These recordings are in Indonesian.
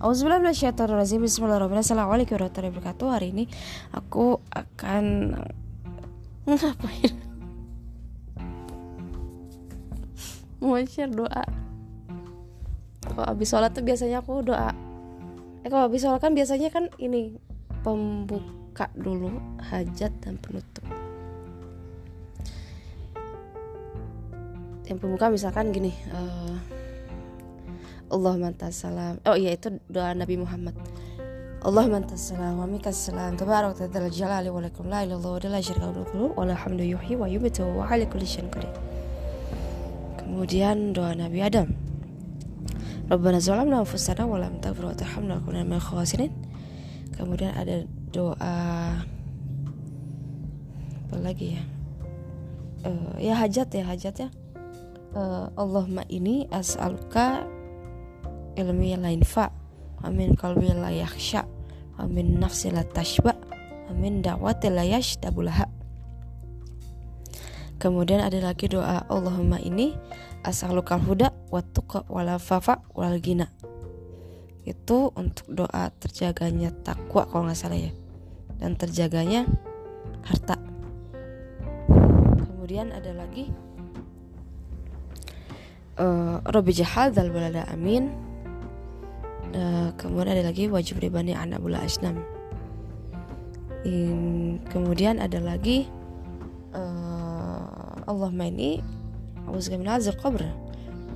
Auzubillahiminasyaitonirrajim Bismillahirrahmanirrahim. Assalamualaikum warahmatullahi wabarakatuh. Hari ini aku akan Ngapain? Mau share doa. Kalau habis sholat tuh biasanya aku doa. Eh kalau habis sholat kan biasanya kan ini Pembuka dulu Hajat dan penutup. Yang pembuka misalkan gini uh, Allahumma salam. Oh iya itu doa Nabi Muhammad. Allahumma salam wa minkas salam. Tabarak tadzal jalali wa lakum la ilaha la syarika wa yuhyi wa yumiitu wa ala kulli syai'in qadir. Kemudian doa Nabi Adam. Rabbana zalamna anfusana wa lam taghfir wa tarhamna lakunanna minal khasirin. Kemudian ada doa apa lagi ya? Uh, ya hajat ya hajat ya. Uh, Allahumma ini as'aluka ilmi la yanfa amin qalbi la yakhsha amin nafsi la tashba amin da'wati la yashdabulaha Kemudian ada lagi doa Allahumma ini as'alukal huda wa tuqa wal fafa wal gina. Itu untuk doa terjaganya takwa kalau nggak salah ya. Dan terjaganya harta. Kemudian ada lagi uh, Rabbi jahadzal balada amin Uh, kemudian ada lagi wajib ribani anak bula asnam. In, kemudian ada lagi uh, Allah ini A'udzu min azab qabr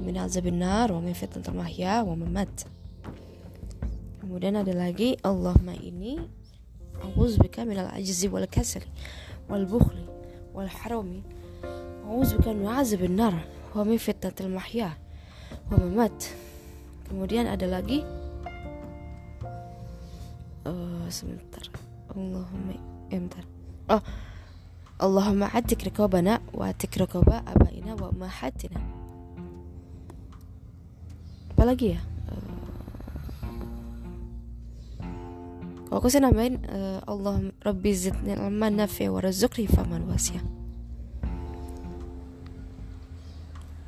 min azab nar wa min fitnatil mahya wa mamat. Kemudian ada lagi Allah ini A'udzu bika min al-ajzi wal kasali wal bukhli wal harami A'udzu bika min azab nar wa min fitnatil mahya wa mamat. Kemudian ada lagi uh, sebentar. Allahumma eh, bentar. Oh Allahumma atik rikobana wa atik rikoba abaina wa mahatina apalagi ya? Uh, kalau aku sih nambahin uh, Allah Rabbi zidni ilman nafi wa rizqni faman wasya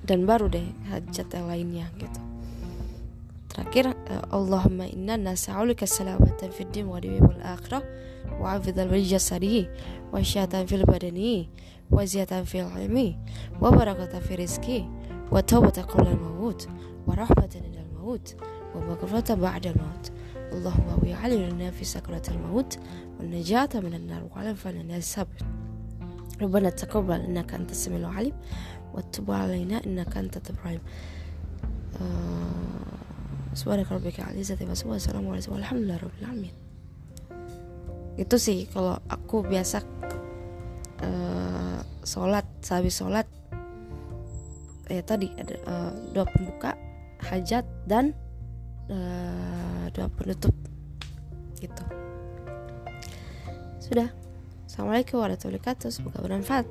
dan baru deh hajat yang lainnya gitu لكن آه، اللهم إنا نسألك السلامة في الدين والآخرة وعافية في الجسد وشياطة في البدن وزيادة في العلم وبركة في رزقي وتوبة قبل الموت ورحمة عند الموت ومغفرة بعد الموت. اللهم najata في al nar wa من النار al sabr ربنا تقبل إنك أنت السميع العليم وتب علينا إنك أنت التواب الرحيم. آه. Subhanaka rabbika al-izzati wa assalamualaikum alhamdulillah rabbil alamin. Itu sih kalau aku biasa uh, sholat sehabis sholat ya tadi ada uh, doa pembuka hajat dan uh, doa penutup. Gitu. Sudah. Assalamualaikum warahmatullahi wabarakatuh. Semoga bermanfaat